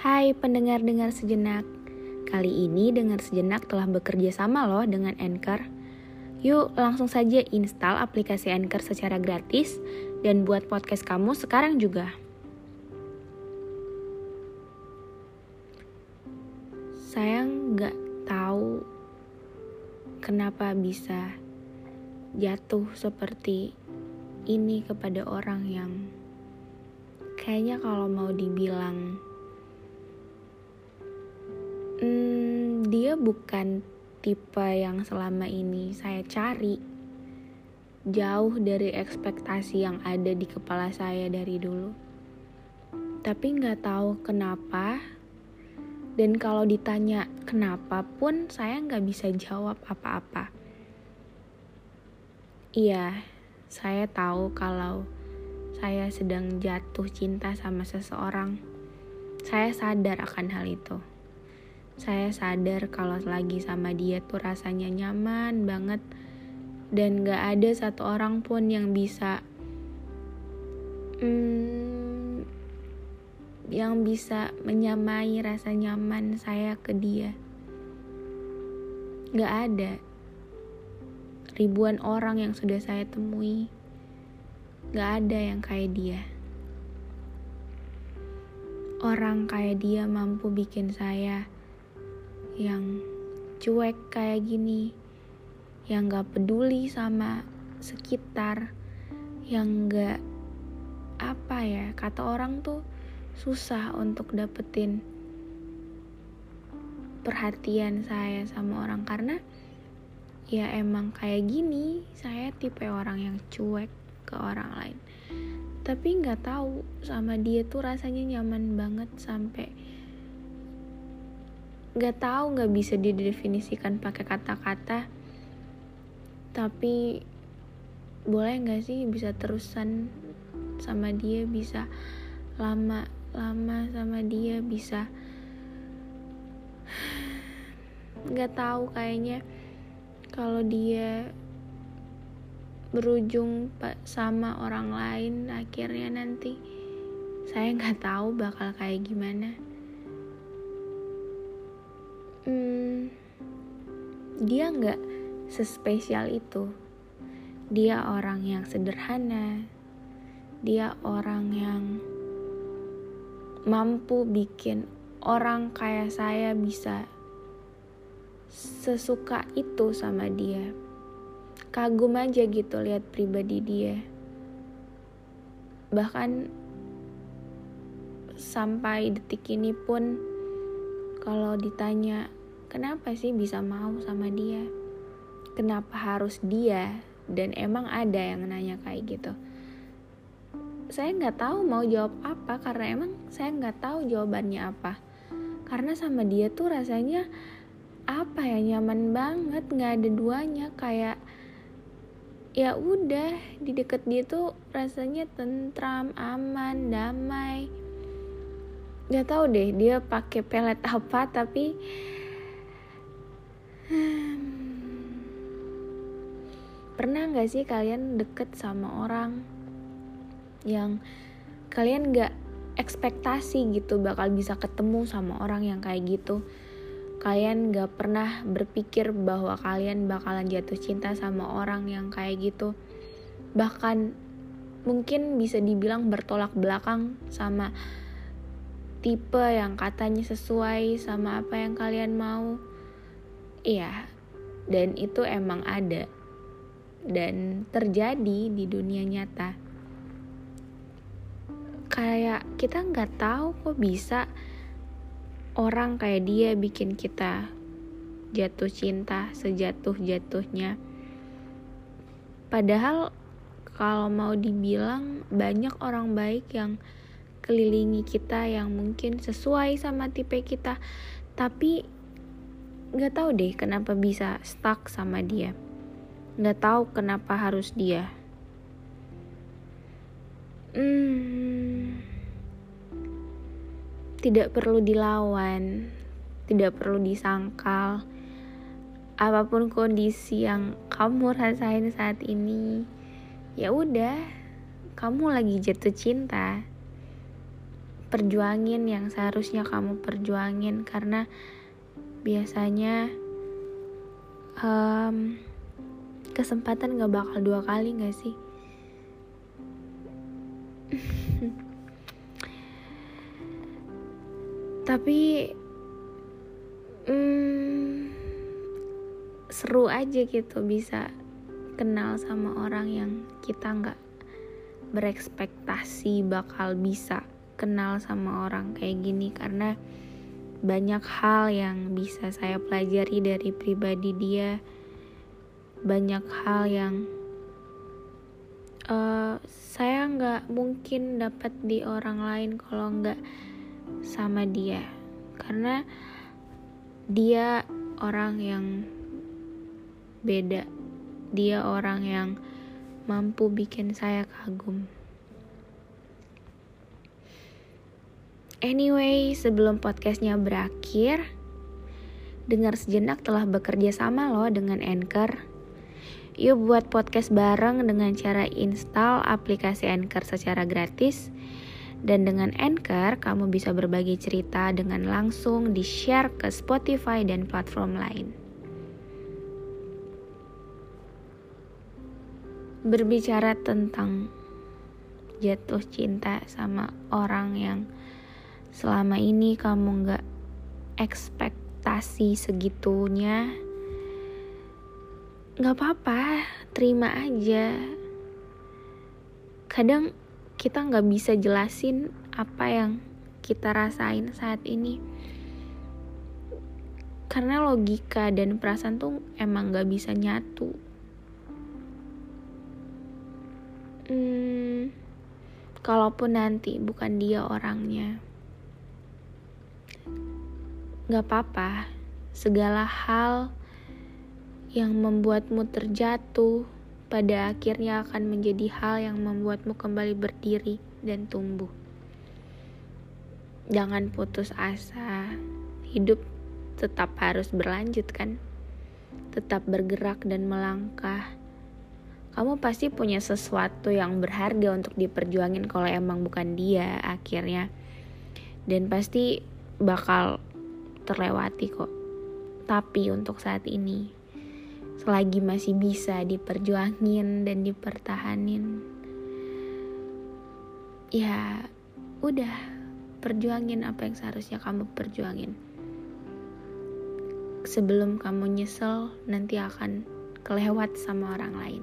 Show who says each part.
Speaker 1: Hai pendengar-dengar sejenak, kali ini dengar sejenak telah bekerja sama loh dengan Anchor. Yuk langsung saja install aplikasi Anchor secara gratis dan buat podcast kamu sekarang juga. Saya nggak tahu kenapa bisa jatuh seperti ini kepada orang yang kayaknya kalau mau dibilang hmm, dia bukan tipe yang selama ini saya cari. Jauh dari ekspektasi yang ada di kepala saya dari dulu. Tapi nggak tahu kenapa. Dan kalau ditanya kenapa pun saya nggak bisa jawab apa-apa. Iya saya tahu kalau saya sedang jatuh cinta sama seseorang, saya sadar akan hal itu. Saya sadar kalau lagi sama dia tuh rasanya nyaman banget dan gak ada satu orang pun yang bisa hmm, yang bisa menyamai rasa nyaman saya ke dia. Gak ada ribuan orang yang sudah saya temui Gak ada yang kayak dia. Orang kayak dia mampu bikin saya yang cuek kayak gini, yang gak peduli sama sekitar, yang gak apa ya, kata orang tuh susah untuk dapetin perhatian saya sama orang karena ya emang kayak gini saya tipe orang yang cuek ke orang lain. Tapi nggak tahu sama dia tuh rasanya nyaman banget sampai nggak tahu nggak bisa didefinisikan pakai kata-kata. Tapi boleh nggak sih bisa terusan sama dia bisa lama lama sama dia bisa? Nggak tahu kayaknya. Kalau dia berujung sama orang lain akhirnya nanti saya nggak tahu bakal kayak gimana hmm, dia nggak sespesial itu. Dia orang yang sederhana. Dia orang yang mampu bikin orang kayak saya bisa sesuka itu sama dia. Kagum aja gitu lihat pribadi dia. Bahkan sampai detik ini pun kalau ditanya kenapa sih bisa mau sama dia? Kenapa harus dia? Dan emang ada yang nanya kayak gitu. Saya nggak tahu mau jawab apa karena emang saya nggak tahu jawabannya apa. Karena sama dia tuh rasanya apa ya nyaman banget nggak ada duanya. Kayak ya udah di deket dia tuh rasanya tentram aman damai nggak tahu deh dia pakai pelet apa tapi hmm, pernah nggak sih kalian deket sama orang yang kalian nggak ekspektasi gitu bakal bisa ketemu sama orang yang kayak gitu? Kalian gak pernah berpikir bahwa kalian bakalan jatuh cinta sama orang yang kayak gitu. Bahkan mungkin bisa dibilang bertolak belakang sama tipe yang katanya sesuai sama apa yang kalian mau iya dan itu emang ada dan terjadi di dunia nyata kayak kita nggak tahu kok bisa orang kayak dia bikin kita jatuh cinta sejatuh-jatuhnya. Padahal kalau mau dibilang banyak orang baik yang kelilingi kita yang mungkin sesuai sama tipe kita, tapi nggak tahu deh kenapa bisa stuck sama dia. Nggak tahu kenapa harus dia. Hmm, tidak perlu dilawan, tidak perlu disangkal. Apa pun kondisi yang kamu rasain saat ini, ya udah, kamu lagi jatuh cinta. Perjuangin yang seharusnya kamu perjuangin. Karena biasanya um, kesempatan gak bakal dua kali gak sih? Tapi hmm, seru aja gitu bisa kenal sama orang yang kita nggak berekspektasi bakal bisa kenal sama orang kayak gini karena banyak hal yang bisa saya pelajari dari pribadi dia. Banyak hal yang uh, saya nggak mungkin dapat di orang lain kalau nggak sama dia. Karena dia orang yang beda. Dia orang yang mampu bikin saya kagum anyway sebelum podcastnya berakhir dengar sejenak telah bekerja sama loh dengan Anchor Yuk buat podcast bareng dengan cara install aplikasi Anchor secara gratis dan dengan Anchor, kamu bisa berbagi cerita dengan langsung di-share ke Spotify dan platform lain. Berbicara tentang jatuh cinta sama orang yang selama ini kamu gak ekspektasi segitunya, gak apa-apa, terima aja. Kadang kita nggak bisa jelasin apa yang kita rasain saat ini. Karena logika dan perasaan tuh emang nggak bisa nyatu. Hmm, kalaupun nanti bukan dia orangnya nggak apa-apa segala hal yang membuatmu terjatuh pada akhirnya akan menjadi hal yang membuatmu kembali berdiri dan tumbuh. Jangan putus asa, hidup tetap harus berlanjut kan? Tetap bergerak dan melangkah. Kamu pasti punya sesuatu yang berharga untuk diperjuangin kalau emang bukan dia akhirnya. Dan pasti bakal terlewati kok. Tapi untuk saat ini, selagi masih bisa diperjuangin dan dipertahanin ya udah perjuangin apa yang seharusnya kamu perjuangin sebelum kamu nyesel nanti akan kelewat sama orang lain